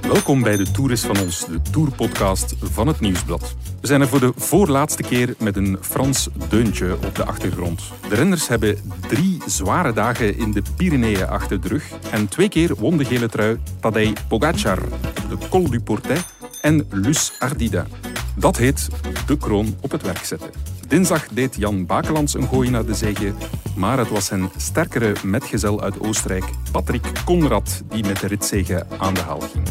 Welkom bij de Tour is van ons, de Tourpodcast van het Nieuwsblad. We zijn er voor de voorlaatste keer met een Frans deuntje op de achtergrond. De renners hebben drie zware dagen in de Pyreneeën achter de rug en twee keer won de gele trui Tadej Pogacar de Col du Portet en Lus Ardida. Dat heet de kroon op het werk zetten. Dinsdag deed Jan Bakelands een gooi naar de zege, maar het was zijn sterkere metgezel uit Oostenrijk, Patrick Conrad, die met de ritzege aan de haal ging.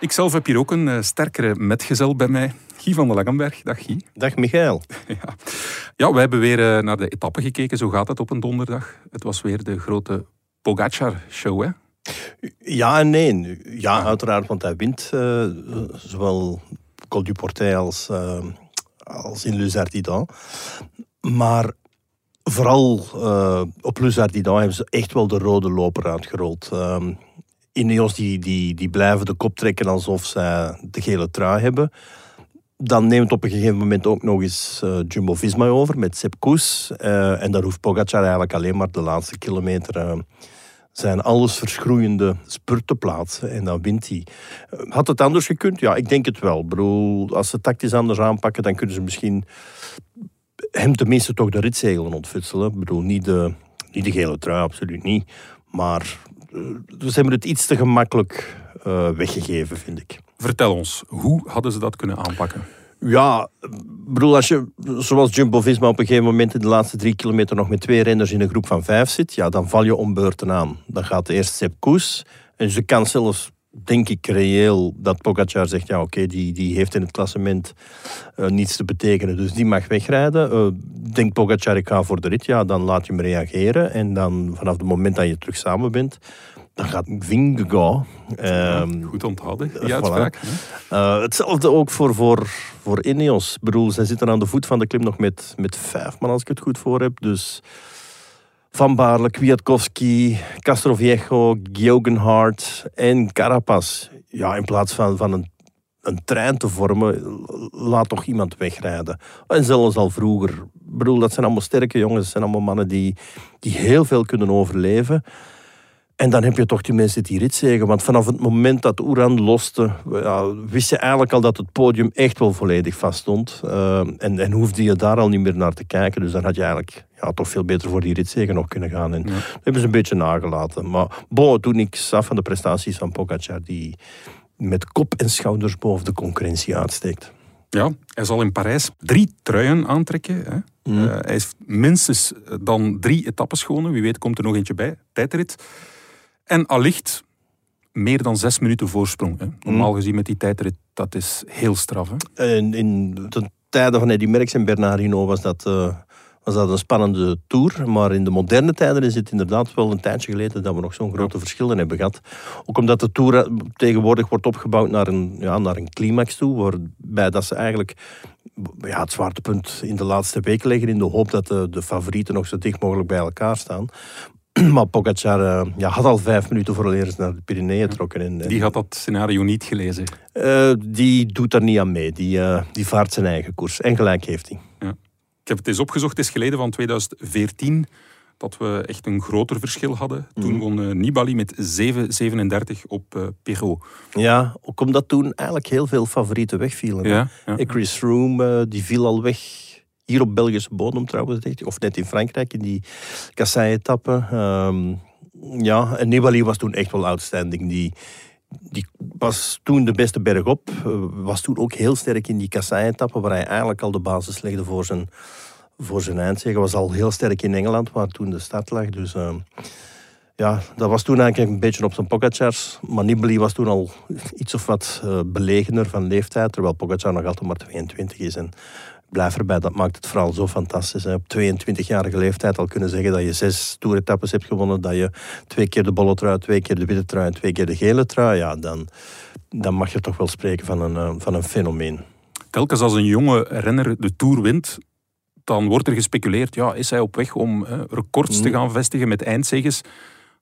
Ikzelf heb hier ook een eh, sterkere metgezel bij mij. Guy van der Langenberg. Dag Guy. Dag Michael. Ja, ja we hebben weer eh, naar de etappe gekeken. Zo gaat het op een donderdag. Het was weer de grote Pogacar-show, hè? Ja en nee. Ja, uiteraard, want hij wint eh, zowel Col du Portet als, eh, als in Les Ardidans. Maar vooral eh, op Les Ardidans hebben ze echt wel de rode loper uitgerold. Ineos die, die, die blijven de kop trekken alsof zij de gele trui hebben. Dan neemt op een gegeven moment ook nog eens eh, Jumbo-Visma over met Sepp Koes. Eh, en daar hoeft Pogacar eigenlijk alleen maar de laatste kilometer... eh, zijn alles verschroeiende spurt te plaatsen en dan wint hij. Had het anders gekund? Ja, ik denk het wel. Bedoel, als ze tactisch anders aanpakken, dan kunnen ze misschien hem tenminste toch de ritzegelen ontfutselen. Ik bedoel, niet de, niet de gele trui, absoluut niet. Maar eh, ze hebben het iets te gemakkelijk eh, weggegeven, vind ik. Vertel ons, hoe hadden ze dat kunnen aanpakken? Ja, bedoel, als je zoals Jumbo-Visma op een gegeven moment in de laatste drie kilometer nog met twee renners in een groep van vijf zit, ja, dan val je om beurten aan. Dan gaat eerst Sepp Koes. En ze kan zelfs, denk ik, reëel dat Pogacar zegt, ja oké, die, die heeft in het klassement eh, niets te betekenen, dus die mag wegrijden. Eh denkt Pogacar, ik ga voor de rit, ja, dan laat je hem reageren. En dan vanaf het moment dat je terug samen bent, dan gaat Vingegaard... ehm, Goed onthouden, die voilà. uitspraak. uh, hetzelfde ook voor, voor, voor Ineos. Ik bedoel, zij zitten aan de voet van de klim nog met, met vijf man, als ik het goed voor heb. Dus Van Baarle, Kwiatkowski, Castroviejo, Geoghegaard en Carapaz. Ja, in plaats van, van een, een trein te vormen, laat toch iemand wegrijden. En zelfs al vroeger. Ik bedoel, dat zijn allemaal sterke jongens. Dat zijn allemaal mannen die, die heel veel kunnen overleven. En dan heb je toch die mensen die rit zeggen. Want vanaf het moment dat Oeran loste, ja, wist je eigenlijk al dat het podium echt wel volledig vast stond. Eh, en, en hoefde je daar al niet meer naar te kijken. Dus dan had je eigenlijk ja, toch veel beter voor die ritzegen nog kunnen gaan. En dat hebben ze een beetje nagelaten. Maar bon, het doet niks af van de prestaties van Pogacar, die met kop en schouders boven de concurrentie uitsteekt. Ja, hij zal in Parijs drie truien aantrekken. Hè? Mhm. Eh, hij heeft minstens dan drie etappes gewonnen. Wie weet komt er nog eentje bij. Tijdrit. En allicht meer dan zes minuten voorsprong. Hè? Normaal gezien met die tijdrit, dat is heel straf. Hè? En in de tijden van Eddy Merckx en Bernard Hinault was dat, eh, was dat een spannende tour. Maar in de moderne tijden is het inderdaad wel een tijdje geleden dat we nog zo'n grote verschillen hebben gehad. Ook omdat de tour eh, tegenwoordig wordt opgebouwd naar een, ja, naar een climax toe. Waarbij dat ze eigenlijk ja, het zwaartepunt in de laatste weken leggen. In de hoop dat de, de favorieten nog zo dicht mogelijk bij elkaar staan. Maar Pogacar eh, ja, had al vijf minuten voor eerst naar de Pyreneeën trokken. En, en- Die had dat scenario niet gelezen. eh, die doet daar niet aan mee. Die, eh, die vaart zijn eigen koers. En gelijk heeft hij. Ik heb het eens opgezocht, het is geleden van 2014 dat we echt een groter verschil hadden. Toen Mhm. won eh, Nibali met 7,37 op eh Perrault. Ja, ook omdat toen eigenlijk heel veel favorieten wegvielen. Ja, ja. Eh, Chris Froome, eh, die viel al weg. Hier op Belgische bodem trouwens, of net in Frankrijk, in die kassei-etappe. Ehm, ja, en Nibali was toen echt wel outstanding. Die, die was toen de beste berg op. eh, Was toen ook heel sterk in die kassei-etappe, waar hij eigenlijk al de basis legde voor zijn, voor zijn eindzege. Was al heel sterk in Engeland, waar toen de start lag. Dus ehm, ja, dat was toen eigenlijk een beetje op zijn Pogacars. Maar Nibali was toen al iets of wat eh, belegener van leeftijd, terwijl Pogacar nog altijd maar 22 is. En blijf erbij, dat maakt het vooral zo fantastisch. Hè. Op 22-jarige leeftijd al kunnen zeggen dat je zes toeretappes hebt gewonnen, dat je twee keer de bolle trui, twee keer de witte trui en twee keer de gele trui. Ja, dan, dan mag je toch wel spreken van een, eh, van een fenomeen. Telkens als een jonge renner de Tour wint, dan wordt er gespeculeerd, ja, is hij op weg om eh, records te Mhm. gaan vestigen met eindzeges.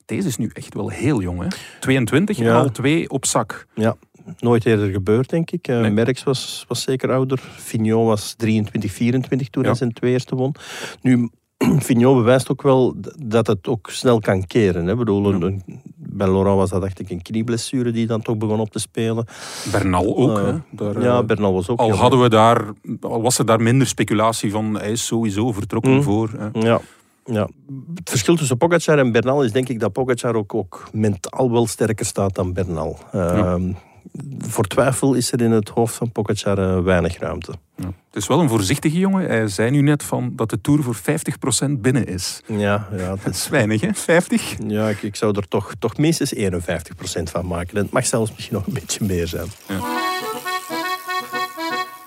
deze is nu echt wel heel jong. Hè? 22 en Ja. al twee op zak. Ja, nooit eerder gebeurd, denk ik. Eh Nee. Merckx was, was zeker ouder. Fignot was 23, 24 toen Ja. hij zijn twee eerste won. Nu, Fignot bewijst ook wel dat het ook snel kan keren. Hè. Ik bedoel, een- een- bij Laurent was dat dacht ik een knieblessure die dan toch begon op te spelen. Bernal ook. Eh, hè? Daar, ja, eh, Bernal was ook al, hadden we daar, al was er daar minder speculatie van, hij is sowieso vertrokken Mm. voor. Hè? Ja. Ja. Het verschil tussen Pogacar en Bernal is denk ik dat Pogacar ook, ook mentaal wel sterker staat dan Bernal. Ehm, Voor twijfel is er in het hoofd van Pogacar eh, weinig ruimte. Ja. Het is wel een voorzichtige jongen. Hij zei nu net van dat de Tour voor 50% binnen is. Ja, ja, Dat is weinig, hè? 50? ja ik, ik zou er toch, toch minstens 51% van maken. En het mag zelfs misschien nog een beetje meer zijn.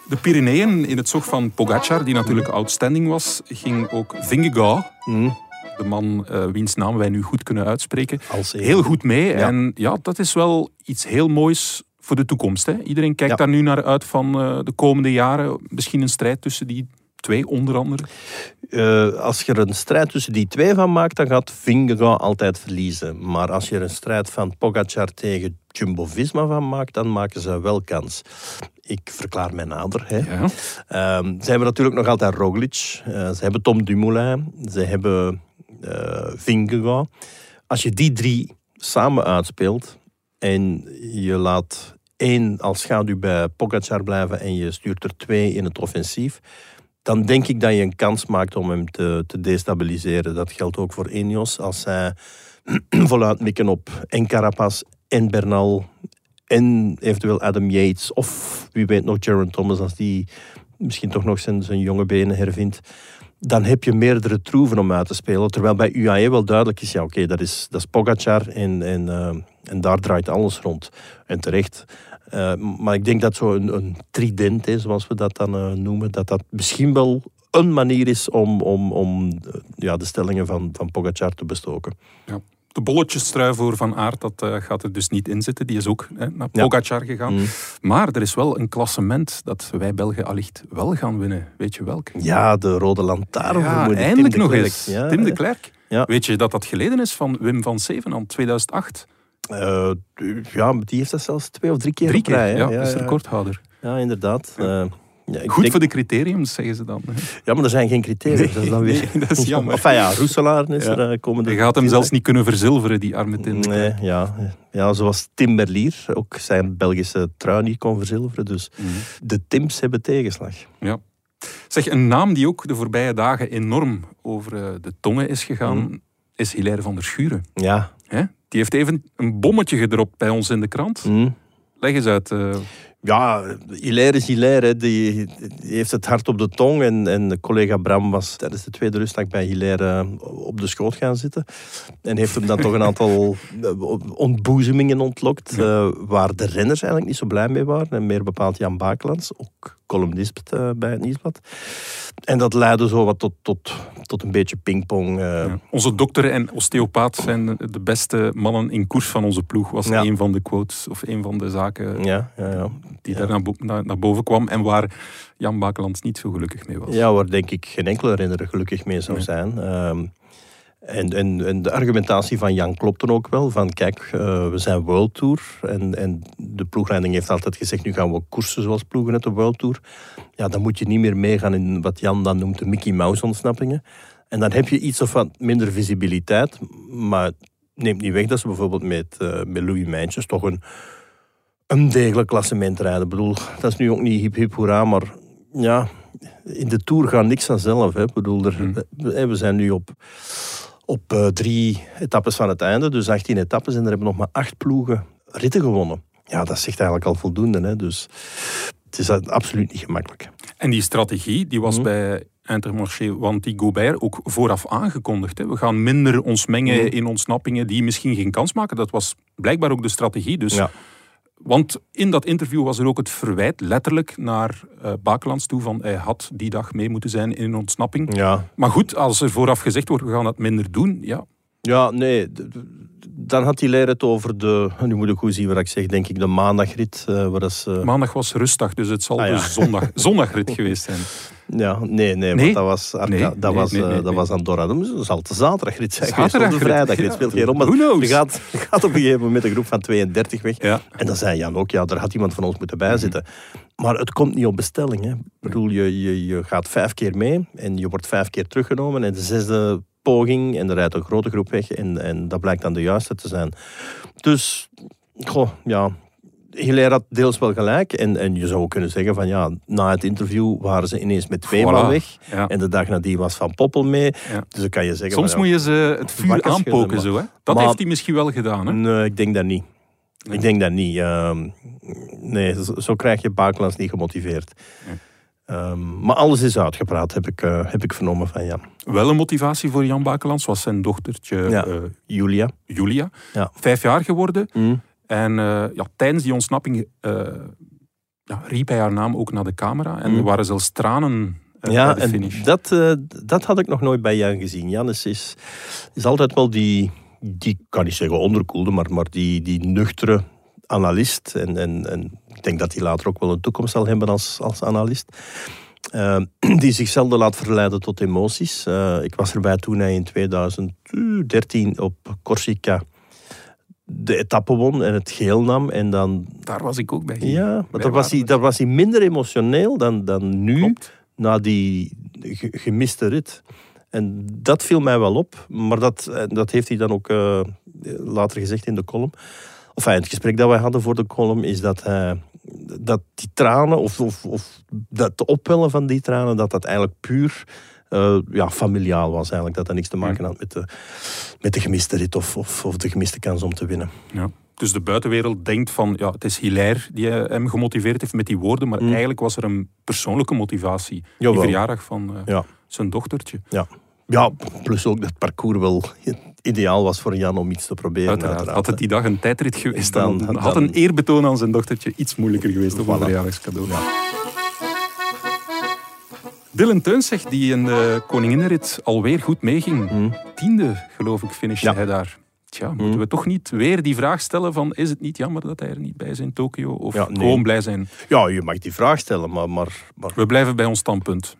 De Pyreneeën in het zog van Pogacar, die natuurlijk outstanding was, ging ook Vingegaard, Hm, de man eh, wiens naam wij nu goed kunnen uitspreken, heel goed mee. Ja. En ja, dat is wel iets heel moois voor de toekomst. Hè? Iedereen kijkt Ja. daar nu naar uit van eh, de komende jaren. Misschien een strijd tussen die twee, onder andere. Eh, als je er een strijd tussen die twee van maakt, dan gaat Vingegaard altijd verliezen. Maar als je er een strijd van Pogacar tegen Jumbo-Visma van maakt, dan maken ze wel kans. Ik verklaar mij nader. Hè. Ja. Ehm, ze hebben natuurlijk nog altijd Roglic. Eh, ze hebben Tom Dumoulin. Ze hebben Vingegaard. Als je die drie samen uitspeelt en je laat één als schaduw bij Pogacar blijven en je stuurt er twee in het offensief, dan denk ik dat je een kans maakt om hem te, te destabiliseren. Dat geldt ook voor Ineos. Als zij voluit mikken op en Carapaz en Bernal en eventueel Adam Yates of wie weet nog Jaron Thomas als die misschien toch nog zijn, zijn jonge benen hervindt. Dan heb je meerdere troeven om uit te spelen. Terwijl bij UAE wel duidelijk is, ja oké, dat, is, dat is Pogacar en, en, eh, en daar draait alles rond. En terecht. Eh, maar ik denk dat zo'n een trident, hè, zoals we dat dan eh, noemen, dat dat misschien wel een manier is om, om, om eh, ja, de stellingen van, van Pogacar te bestoken. Ja. De bolletjestrui voor Van Aert, dat gaat er dus niet in zitten. Die is ook hè, naar Ja. Pogacar gegaan. Mm. Maar er is wel een klassement dat wij Belgen allicht wel gaan winnen. Weet je welk? Ja, de rode lantaarn. Ja, eindelijk nog eens. Ja, Tim de Klerk. Ja. Weet je dat dat geleden is van Wim van Zevenand, 2008? Eh, ja, die heeft dat zelfs twee of drie keer Drie rij, keer, ja, is recordhouder. Ja, inderdaad. Eh, ja, ik Goed denk- voor de criteriums, zeggen ze dan. hè. Ja, maar er zijn geen criteria. dat is dan weer... nee, dat is jammer. Enfin ja, Roeselaar is Ja. er eh, komende... Je gaat hem zelfs niet kunnen verzilveren, die arme Tim. Nee, ja. ja, zoals Tim Merlier ook zijn Belgische trui niet kon verzilveren. Dus Mhm. de Tims hebben tegenslag. Ja. Zeg, een naam die ook de voorbije dagen enorm over de tongen is gegaan, Mhm. is Hilaire van der Schuren. Ja. Hè? Die heeft even een bommetje gedropt bij ons in de krant. Hm. Leg eens uit. eh, Ja, Hilaire is Hilaire. Die, die heeft het hart op de tong. En, en de collega Bram was tijdens de tweede rustdag bij Hilaire op de schoot gaan zitten. En heeft hem dan toch een aantal eh, ontboezemingen ontlokt. eh, waar de renners eigenlijk niet zo blij mee waren. En meer bepaald Jan Bakelands, ook columnist eh, bij het Nieuwsblad. En dat leidde zo wat tot, tot, tot een beetje pingpong. eh. ja. Onze dokter en osteopaat zijn de beste mannen in koers van onze ploeg, was Ja. een van de quotes of een van de zaken Ja, ja, ja. die daar naar, bo- naar, naar boven kwam en waar Jan Bakelands niet zo gelukkig mee was. Ja, waar denk ik geen enkele renner gelukkig mee zou zijn. Ehm, en, en, en de argumentatie van Jan klopt dan ook wel. Van kijk, eh, we zijn World Tour. En, en de ploegleiding heeft altijd gezegd, nu gaan we koersen zoals ploegen uit de World Tour. Ja, dan moet je niet meer meegaan in wat Jan dan noemt de Mickey Mouse ontsnappingen. En dan heb je iets of wat minder visibiliteit. Maar het neemt niet weg dat ze bijvoorbeeld met, eh, met Louis Mijntjes toch een, een degelijk klassement rijden. Ik bedoel, dat is nu ook niet hip hip hoera, maar ja, in de Tour gaat niks vanzelf. Hè. Ik bedoel, er, Hmm. eh, we zijn nu op, op eh, drie etappes van het einde, dus 18 etappes, en er hebben nog maar acht ploegen ritten gewonnen. Ja, dat zegt eigenlijk al voldoende. Hè. Dus het is absoluut niet gemakkelijk. En die strategie die was Mhm. bij Intermarché Wanty Gobert ook vooraf aangekondigd. Hè. We gaan minder ons mengen Mhm. in ontsnappingen die misschien geen kans maken. Dat was blijkbaar ook de strategie. Dus, Ja. Want in dat interview was er ook het verwijt letterlijk naar eh Bakelands toe van hij had die dag mee moeten zijn in een ontsnapping. Ja, Maar goed, als er vooraf gezegd wordt we gaan dat minder doen, ja, ja nee. Dan had hij het over de, nu moet ik goed zien wat ik zeg, denk ik, de maandagrit. eh waar ze, maandag was rustdag, dus het zal Ah, ja. dus zondag, zondagrit geweest zijn. Ja, nee, nee, Nee? want dat was, Arca- Nee, dat, was, eh, nee, dat was Andorra. Dat zal de zaterdagrit zijn of de vrijdagrit. ja. speelt geen rol. Maar je gaat, gaat op een gegeven moment met een groep van 32 weg. Ja. En dan zei Jan ook, ja, er had iemand van ons moeten bijzitten. Maar het komt niet op bestelling. Hè. Ik bedoel, je, je, je gaat vijf keer mee en je wordt vijf keer teruggenomen. En de zesde poging en er rijdt een grote groep weg. En, en dat blijkt dan de juiste te zijn. Dus, goh, ja... Hilaire had deels wel gelijk. En, en je zou kunnen zeggen van ja, na het interview waren ze ineens met twee man weg. Ja. En de dag nadien was Van Poppel mee. Ja. Dus dan kan je zeggen Soms van, moet je ze het vuur aanpoken maar- zo. Hè? Dat maar- heeft hij misschien wel gedaan. Hè? Nee, ik denk dat niet. Ik denk dat niet. Ehm, nee, zo, zo krijg je Bakelands niet gemotiveerd. Ehm, maar alles is uitgepraat, heb ik, eh, heb ik vernomen van Jan. Wel een motivatie voor Jan Bakelands was zijn dochtertje Ja. eh, Julia. Julia. Ja. Vijf jaar geworden. Mm. En eh, ja, tijdens die ontsnapping eh, ja, riep hij haar naam ook naar de camera. En Mm. er waren zelfs tranen eh, Ja, bij de en finish. dat, dat had ik nog nooit bij Jan gezien. Jan is, is, altijd wel die, die, kan niet zeggen onderkoelde, maar, maar die, die nuchtere analist. En, en, en ik denk dat hij later ook wel een toekomst zal hebben als, als analist. Die zich zelden laat verleiden tot emoties. Ik was erbij toen hij in 2013 op Corsica de etappe won en het geel nam. En dan, Daar was ik ook bij. ja, maar daar was, hij, daar was hij minder emotioneel dan, dan nu Klopt. na die ge- gemiste rit. En dat viel mij wel op, maar dat, eh, dat heeft hij dan ook eh, later gezegd in de column. Of enfin, het gesprek dat wij hadden voor de column is dat, hij, dat die tranen, of, of, of dat opwellen van die tranen, dat dat eigenlijk puur eh, ja, familiaal was. Eigenlijk. Dat dat niks te maken had met de, met de gemiste rit of, of, of de gemiste kans om te winnen. Ja. Dus de buitenwereld denkt van, ja, het is Hilaire die eh, hem gemotiveerd heeft met die woorden, maar Mm. eigenlijk was er een persoonlijke motivatie. Jawel. Die verjaardag van eh, Ja. zijn dochtertje. Ja. ja, plus ook dat het parcours wel ideaal was voor Jan om iets te proberen. Uiteraard. uiteraard, Had het die dag een tijdrit geweest, dan, Dan- had een eerbetoon aan zijn dochtertje iets moeilijker geweest op een verjaardagscadeau. Dylan Teuns zegt die in de Koninginnenrit alweer goed meeging. Mm. Tiende, geloof ik, finishte Ja. hij daar. Tja, moeten Mm. we toch niet weer die vraag stellen van is het niet jammer dat hij er niet bij is in Tokio? Of Ja, nee. gewoon blij zijn? Ja, je mag die vraag stellen, maar, maar, maar We blijven bij ons standpunt.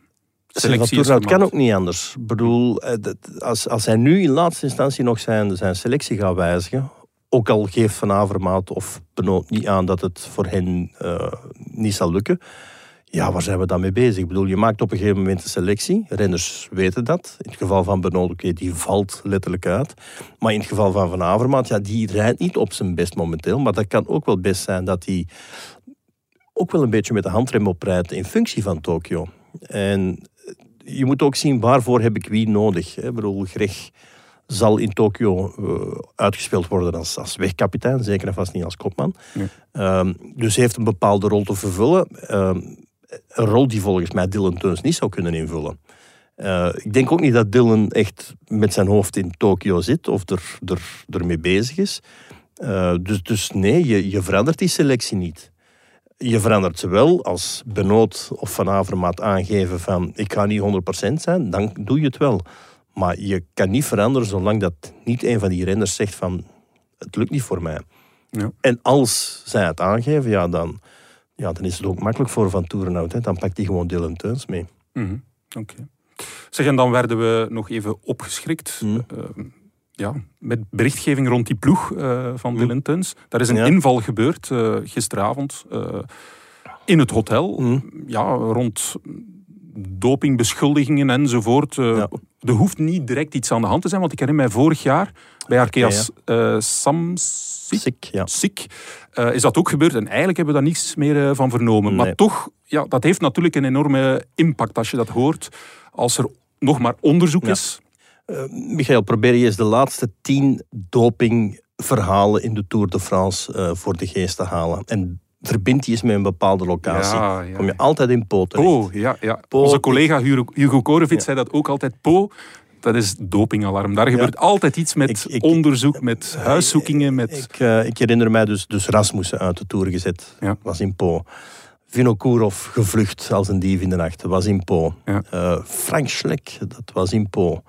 Selectie dat kan ook niet anders. Ik bedoel, eh, als, als hij nu in laatste instantie nog zijn, zijn selectie gaat wijzigen, ook al geeft Van Avermaat of Benoot niet aan dat het voor hen eh, niet zal lukken, ja, waar zijn we dan mee bezig? Ik bedoel, je maakt op een gegeven moment een selectie. Renners weten dat. In het geval van Benoot, oké, die valt letterlijk uit. Maar in het geval van Van Avermaat, ja, die rijdt niet op zijn best momenteel. Maar dat kan ook wel best zijn dat hij ook wel een beetje met de handrem oprijdt in functie van Tokio. En je moet ook zien waarvoor heb ik wie nodig. Ik bedoel, Greg zal in Tokio eh, uitgespeeld worden als, als wegkapitein, zeker en vast niet als kopman. Ehm, dus heeft een bepaalde rol te vervullen. Ehm, een rol die volgens mij Dylan Teuns niet zou kunnen invullen. Eh, ik denk ook niet dat Dylan echt met zijn hoofd in Tokio zit of er, er, ermee bezig is. Eh, dus, dus nee, je, je verandert die selectie niet. Je verandert ze wel als Benoot of Van Avermaat aangeven van ik ga niet 100% zijn, dan doe je het wel. Maar je kan niet veranderen zolang dat niet een van die renners zegt van het lukt niet voor mij. Ja. En als zij het aangeven, ja, dan, ja, dan is het ook makkelijk voor Van Toerenhout. Hè. Dan pakt hij gewoon Dylan Teuns mee. Mhm, Oké. Zeg, en dan werden we nog even opgeschrikt. Mm. eh, ja, met berichtgeving rond die ploeg eh, van Mm. Dylan Teuns. Daar is een Ja. inval gebeurd eh, gisteravond in het hotel. Mm. Ja, rond dopingbeschuldigingen enzovoort. Eh, Ja. Er hoeft niet direct iets aan de hand te zijn, want ik herinner mij vorig jaar bij Arkeas eh Samsic Sick, ja. ziek, eh, is dat ook gebeurd. En eigenlijk hebben we daar niets meer eh, van vernomen. Maar toch, ja, dat heeft natuurlijk een enorme impact als je dat hoort. Als er nog maar onderzoek Ja. is. Eh, Michael, probeer je eens de laatste tien dopingverhalen in de Tour de France eh, voor de geest te halen. En verbind die eens met een bepaalde locatie. Ja, ja. Kom je altijd in Po terecht. Po, ja, ja. Po- Onze collega Hugo, Hugo Korevits zei dat ook altijd. Po, dat is dopingalarm. Daar gebeurt altijd iets met Ik- ik- onderzoek, met huiszoekingen. Met... Ik, eh, ik herinner mij dus, dus Rasmussen uit de Tour gezet. Ja. Was in Po. Vinokourov gevlucht als een dief in de nacht. Was in Po. Ja. Eh, Frank Schleck, dat was in Po.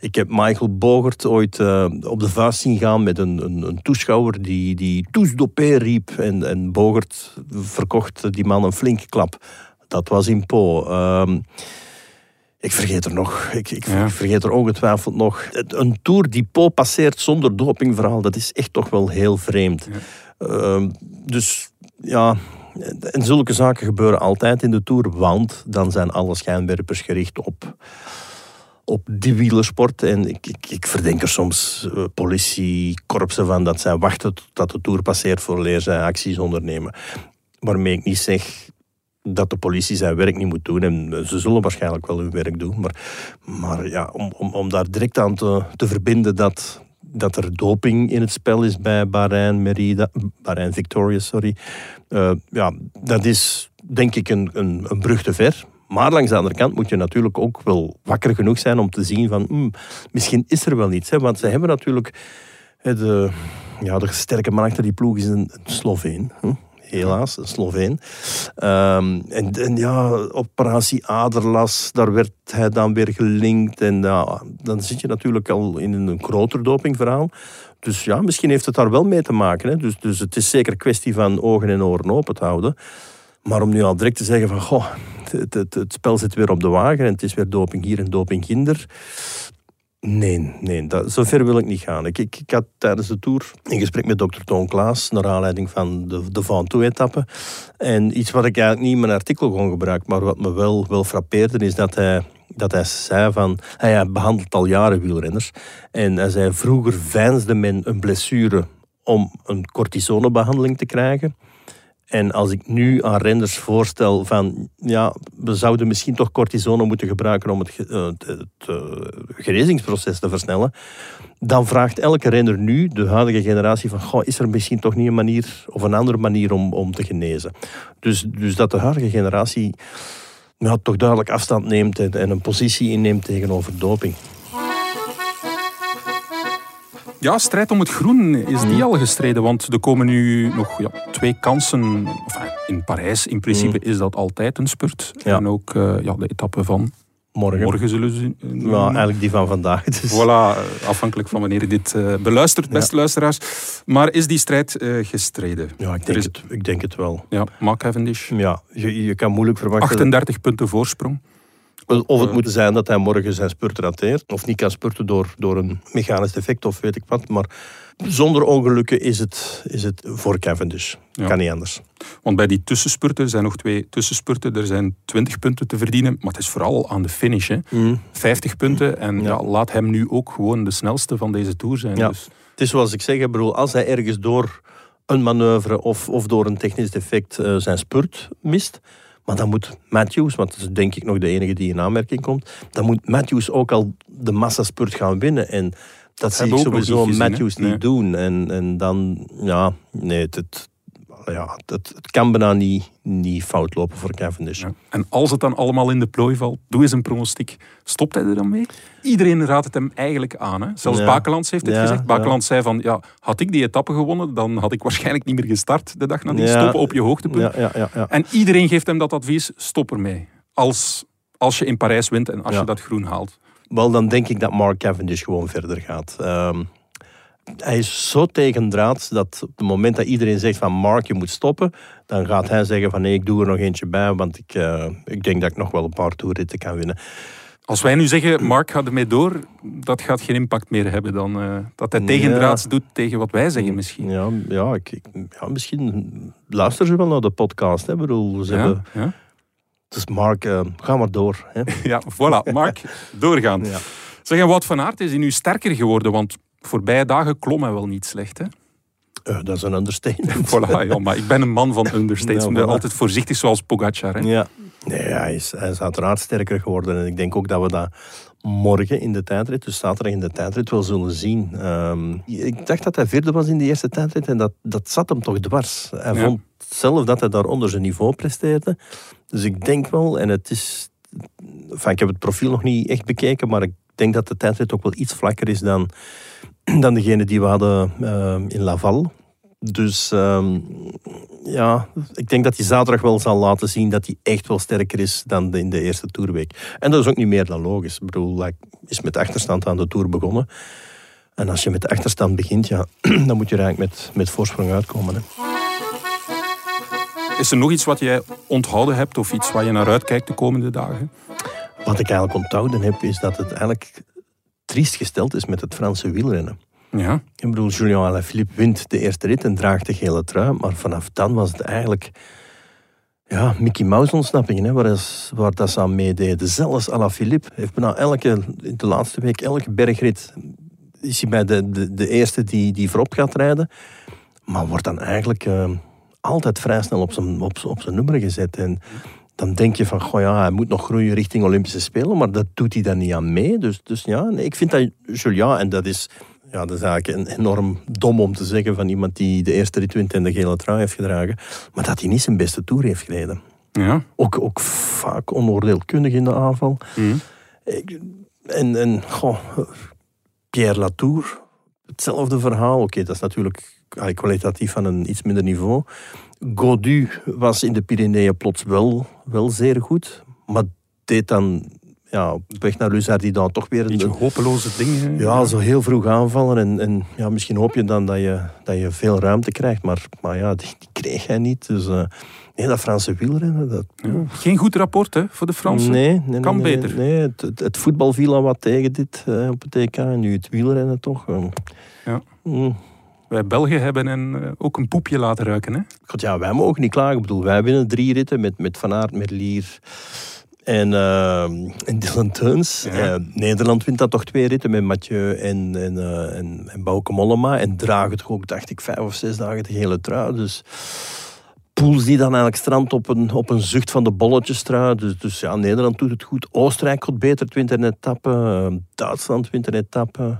Ik heb Michael Bogert ooit eh, op de vuist zien gaan met een, een, een toeschouwer die, die tous dopé riep. En, en Bogert verkocht die man een flinke klap. dat was in Po. Ehm, ik vergeet er nog. Ik, ik, Ja. ik vergeet er ongetwijfeld nog. Een Tour die Po passeert zonder dopingverhaal, dat is echt toch wel heel vreemd. Ehm, dus ja, en zulke zaken gebeuren altijd in de Tour, want dan zijn alle schijnwerpers gericht op, op die wielersport. En ik, ik, ik verdenk er soms eh, politie, korpsen van dat zij wachten tot de Tour passeert voor zij acties ondernemen. Waarmee ik niet zeg dat de politie zijn werk niet moet doen. En ze zullen waarschijnlijk wel hun werk doen. Maar, maar ja, om, om, om daar direct aan te, te verbinden dat, dat er doping in het spel is bij Bahrein, Merida, Bahrein Victoria, sorry. Eh, ja, dat is denk ik een, een, een brug te ver. Maar langs de andere kant moet je natuurlijk ook wel wakker genoeg zijn om te zien van hmm, misschien is er wel iets. Hè? Want ze hebben natuurlijk de, ja, de sterke man achter die ploeg is een, een Sloveen. Helaas, een Sloveen. Ehm, en, en ja, operatie Aderlas, daar werd hij dan weer gelinkt. En ja, dan zit je natuurlijk al in een groter dopingverhaal. Dus ja, misschien heeft het daar wel mee te maken. Hè? Dus, dus het is zeker kwestie van ogen en oren open te houden. Maar om nu al direct te zeggen van, goh, het, het, het spel zit weer op de wagen en het is weer doping hier en doping ginder. Nee, nee dat, zover wil ik niet gaan. Ik, ik, ik had tijdens de tour een gesprek met dokter Toon Klaas naar aanleiding van de, de Van Toe-etappe. En iets wat ik eigenlijk niet in mijn artikel gewoon gebruik, maar wat me wel, wel frappeerde, is dat hij, dat hij zei van... Hij behandelt al jaren wielrenners. En hij zei, vroeger veinsde men een blessure om een cortisonebehandeling te krijgen. En als ik nu aan renners voorstel van, ja, we zouden misschien toch cortisone moeten gebruiken om het, eh, het, eh, genezingsproces te versnellen, dan vraagt elke renner nu, de huidige generatie, van, is er misschien toch niet een manier of een andere manier om, om te genezen? Dus, dus dat de huidige generatie ja, toch duidelijk afstand neemt en, en een positie inneemt tegenover doping. Ja, strijd om het groen is die al gestreden, want er komen nu nog ja, twee kansen. Enfin, in Parijs in principe is dat altijd een spurt. Ja. En ook eh, ja, de etappe van Morgen. morgen zullen ze eh, Ja, eigenlijk die van vandaag. Dus. Voilà, eh, afhankelijk van wanneer je dit eh, beluistert, beste luisteraars. Maar is die strijd gestreden? Ja, ik denk, is- het, ik denk het wel. Ja, Mark Cavendish, Ja, je, je kan moeilijk verwachten... 38 punten voorsprong. Of het moet zijn dat hij morgen zijn spurt rateert. Of niet kan spurten door, door een mechanisch defect of weet ik wat. Maar zonder ongelukken is het, is het voor Cavendish. Ja. Kan niet anders. Want bij die tussenspurten, er zijn nog twee tussenspurten, er zijn 20 punten te verdienen. Maar het is vooral aan de finish. Hè. 50 punten en ja. Ja. laat hem nu ook gewoon de snelste van deze Tour zijn. Ja. Dus, Het is zoals ik zeg, ik bedoel, als hij ergens door een manoeuvre of, of door een technisch defect eh, zijn spurt mist... Maar dan moet Matthews, want dat is denk ik nog de enige die in aanmerking komt... Dan moet Matthews ook al de massaspurt gaan winnen. En dat zie ik sowieso niet Matthews? Nee. niet doen. En, en dan, ja, nee, het, ja, het, het kan bijna niet, niet fout lopen voor Cavendish. ja. En als het dan allemaal in de plooi valt, doe eens een pronostiek. Stopt hij er dan mee? Iedereen raadt het hem eigenlijk aan. Hè? Zelfs Ja. Bakelands heeft het Ja, gezegd. Bakelands zei van, ja, had ik die etappe gewonnen, dan had ik waarschijnlijk niet meer gestart de dag nadien. Stoppen op je hoogtepunt. Ja, ja, ja, ja. En iedereen geeft hem dat advies, stop ermee. Als, als je in Parijs wint en als je dat groen haalt. Wel, dan denk ik dat Mark Cavendish gewoon verder gaat. Ehm, hij is zo tegendraads dat op het moment dat iedereen zegt van Mark, je moet stoppen, dan gaat hij zeggen van nee, ik doe er nog eentje bij, want ik, eh, ik denk dat ik nog wel een paar toerritten kan winnen. Als wij nu zeggen, Mark gaat ermee door, dat gaat geen impact meer hebben dan eh, dat hij Ja. tegendraads doet tegen wat wij zeggen misschien. Ja, ja, ik, ik- ja misschien luisteren ze wel naar de podcast. Hè? Bedoel, ze Ja, hebben, ja. dus Mark, eh, ga maar door. Hè? ja voilà. Mark, doorgaan. Ja. Zeg, en Wout van Aert is hij nu sterker geworden, want voorbije dagen klom hij wel niet slecht. Hè? Eh, dat is een understatement. Voilà, ja, maar ik ben een man van understatements. Ik ben altijd voorzichtig zoals Pogacar. Hè? Ja. Nee, hij is, hij is uiteraard sterker geworden. En ik denk ook dat we dat morgen in de tijdrit, dus zaterdag in de tijdrit, wel zullen zien. Ehm, ik dacht dat hij vierde was in de eerste tijdrit en dat, dat zat hem toch dwars. Hij Ja. vond zelf dat hij daar onder zijn niveau presteerde. Dus ik denk wel, en het is... Enfin, ik heb het profiel nog niet echt bekeken, maar ik denk dat de tijdrit ook wel iets vlakker is dan, dan degene die we hadden ehm, in Laval. Dus ehm, ja, ik denk dat hij zaterdag wel zal laten zien dat hij echt wel sterker is dan in de eerste toerweek. En dat is ook niet meer dan logisch. Ik bedoel, hij is met achterstand aan de toer begonnen. En als je met de achterstand begint, ja, dan moet je er eigenlijk met, met voorsprong uitkomen. Hè. Is er nog iets wat jij onthouden hebt of iets waar je naar uitkijkt de komende dagen? Wat ik eigenlijk onthouden heb, is dat het eigenlijk triest gesteld is met het Franse wielrennen. Ja. Ik bedoel, Julien Alaphilippe wint de eerste rit en draagt de gele trui. Maar vanaf dan was het eigenlijk ja, Mickey Mouse ontsnappingen, hè, waar, is- waar dat ze aan meededen. Zelfs Alaphilippe heeft bijna elke, in de laatste week, elke bergrit is hij bij de, de, de eerste die, die voorop gaat rijden. Maar wordt dan eigenlijk eh, altijd vrij snel op zijn, op, zijn- op zijn nummer gezet. En dan denk je van, goh ja, hij moet nog groeien richting Olympische Spelen, maar dat doet hij dan niet aan mee. Dus, dus ja, nee, ik vind dat Julian, en dat is, ja, dat is eigenlijk enorm dom om te zeggen van iemand die de eerste rit wint en de gele trui heeft gedragen, maar dat hij niet zijn beste toer heeft gereden. Ja. Ook, ook vaak onoordeelkundig in de aanval. Mhm. En, en goh, Pierre Latour, hetzelfde verhaal. Oké, dat is natuurlijk kwalitatief van een iets minder niveau. Godu was in de Pyreneeën plots wel, wel zeer goed, maar deed dan ja, op weg naar Luzardidan toch weer Beetje een, hopeloze dingen. ja, zo heel vroeg aanvallen. En, en ja, misschien hoop je dan dat je, dat je veel ruimte krijgt, maar, maar ja, die, die kreeg hij niet. Dus eh, nee, dat Franse wielrennen, dat, Ja. Geen goed rapport hè, voor de Fransen. Nee, nee, Kan nee, beter. Nee, het, het, het voetbal viel al wat tegen dit eh, op het EK. En nu het wielrennen toch. eh. Ja. Mm. Wij Belgen hebben een, eh, ook een poepje laten ruiken. Hè? God, ja, wij mogen niet klagen. Ik bedoel, wij winnen drie ritten met, met Van Aert, met Lier en, eh, en Dylan Teuns. Ja. Eh, Nederland wint dat toch twee ritten met Mathieu en, en, en, en Bauke Mollema. En dragen toch ook, dacht ik, vijf of zes dagen de hele trui. Dus Poels die dan eigenlijk strandt op een, op een zucht van de bolletjestrui. Dus, dus ja, Nederland doet het goed. Oostenrijk gaat beter, het wint een etappe. Duitsland wint een etappe.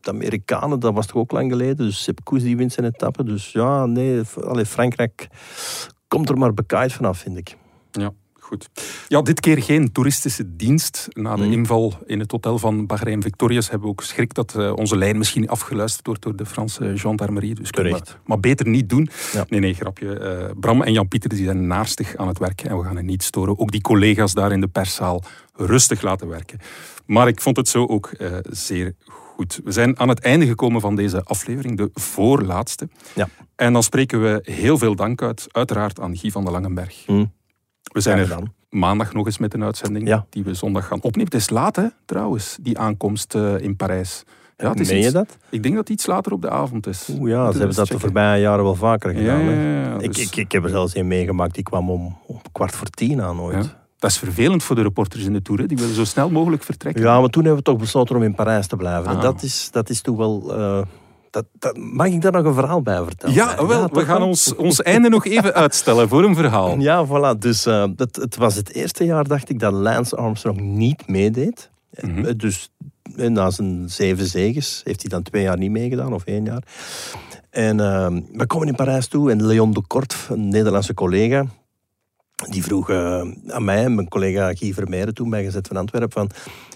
De Amerikanen, dat was toch ook lang geleden. Dus Sepp Koes die wint zijn etappe. Dus ja, nee, allee, Frankrijk komt er maar bekaaid vanaf, vind ik. Ja, goed. Ja, dit keer geen toeristische dienst. Na de Hmm. inval in het hotel van Bahrein Victorious hebben we ook schrik dat eh, onze lijn misschien afgeluisterd wordt door de Franse gendarmerie. Dus maar, maar beter niet doen. Ja. Nee, nee, grapje. Eh, Bram en Jan-Pieter die zijn naarstig aan het werk en we gaan hen niet storen. Ook die collega's daar in de perszaal rustig laten werken. Maar ik vond het zo ook eh, zeer goed. We zijn aan het einde gekomen van deze aflevering, de voorlaatste. Ja. En dan spreken we heel veel dank uit, uiteraard aan Guy van de Langenberg. Hm. We zijn er gedaan. maandag nog eens met een uitzending Ja. die we zondag gaan opnemen. Het is laat, hè, trouwens, die aankomst eh, in Parijs. Ja, het is Meen je iets- dat? Ik denk dat het iets later op de avond is. Oeh, ja, ze hebben dat de voorbije jaren wel vaker gedaan. ja, hè. ja, Ik, dus- ik, ik heb er zelfs een meegemaakt, die kwam om, om kwart voor tien aan ooit. Dat is vervelend voor de reporters in de Tour. Hè. Die willen zo snel mogelijk vertrekken. Ja, maar toen hebben we toch besloten om in Parijs te blijven. En Ah. dat is, dat is toch wel... eh, dat, dat, mag ik daar nog een verhaal bij vertellen? Ja, wel, we gaan wel? ons, ons einde nog even uitstellen voor een verhaal. Ja, voilà. Dus eh, het, het was het eerste jaar, dacht ik, dat Lance Armstrong niet meedeed. Mhm. Eh, Dus eh, na zijn zeven zegens heeft hij dan twee jaar niet meegedaan, of één jaar. En we komen in Parijs toe en Leon de Kort, een Nederlandse collega, die vroeg eh, aan mij en mijn collega Guy Vermeijeren, toen bij Gezet van Antwerpen, van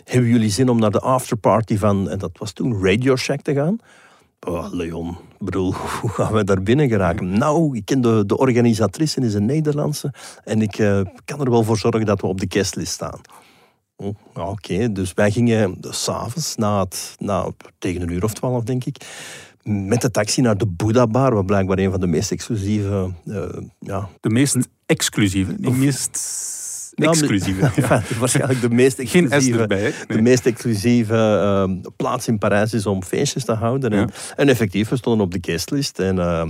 hebben jullie zin om naar de afterparty van, en dat was toen Radio Shack te gaan? Oh, Leon, bedoel, hoe gaan we daar binnen geraken? Nou, ik ken de, de organisatrice, is een Nederlandse. En ik eh, kan er wel voor zorgen dat we op de guestlist staan. Oh, ja, Oké, dus wij gingen s'avonds, na na, tegen een uur of twaalf denk ik, met de taxi naar de Buddha Bar, wat blijkbaar een van de meest exclusieve... eh, ja, De meest exclusieve. De meest Ja, exclusieve. Ja. Waarschijnlijk de meest Geen S exclusieve... erbij. De meest exclusieve eh, plaats in Parijs is om feestjes te houden. En, en effectief, we stonden op de guestlist. En eh,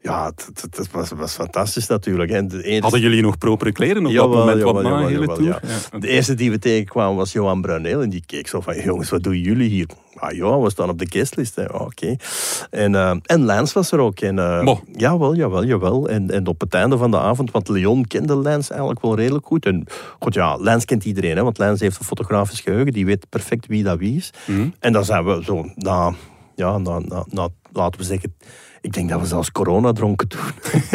ja, het, was, was fantastisch natuurlijk. En de Hadden jullie nog propere kleren op Jawel, dat moment? jawel, wat jawel, hele tour? ja. Ja. de eerste die we tegenkwamen was Johan Brunel. En die keek zo van, jongens, wat doen jullie hier? Ah ja, we staan op de guestlist. Ah, Oké. En, eh, en Lance was er ook. En, Mo. jawel, jawel, jawel. En, en op het einde van de avond, want Leon kende Lance eigenlijk wel redelijk goed. En goed, ja, Lance kent iedereen, hè, want Lance heeft een fotografisch geheugen. Die weet perfect wie dat wie is. Mhm. En dan zijn we zo na, ja, na, na, na, laten we zeggen, ik denk dat we zelfs corona dronken toen.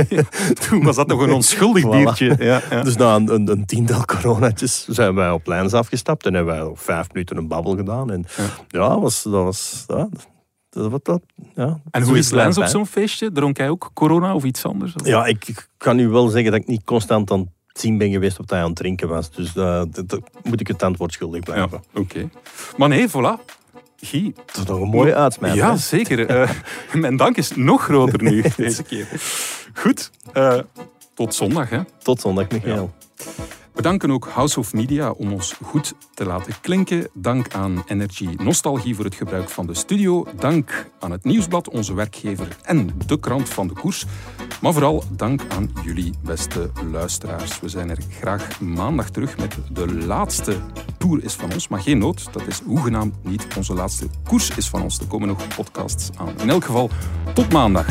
Toen was dat nog een onschuldig Voilà. biertje. Ja, ja. Dus na een, een, een tiental coronaatjes zijn wij op lijns afgestapt en hebben wij nog vijf minuten een babbel gedaan. En ja, was, dat was... Ja, dat, wat dat, ja, En hoe is Lens op zo'n feestje? Dronk hij ook corona of iets anders? Of- Ja, ik, ik kan u wel zeggen dat ik niet constant aan het zien ben geweest of hij aan het drinken was. Dus uh, dat, dat moet ik het antwoord schuldig Ja, blijven. oké. Maar nee, voilà. Guy. Dat is toch een mooie uitsmijter. Ja, hè? zeker. Eh, mijn dank is nog groter nu, deze keer. Goed, eh, tot zondag. Hè. Tot zondag, Michael. We danken ook House of Media om ons goed te laten klinken. Dank aan Energy Nostalgie voor het gebruik van de studio. Dank aan het Nieuwsblad, onze werkgever en de krant van de koers. Maar vooral dank aan jullie, beste luisteraars. We zijn er graag maandag terug met de laatste Tour is van ons. Maar geen nood, dat is hoegenaamd niet onze laatste koers is van ons. Er komen nog podcasts aan. In elk geval, tot maandag.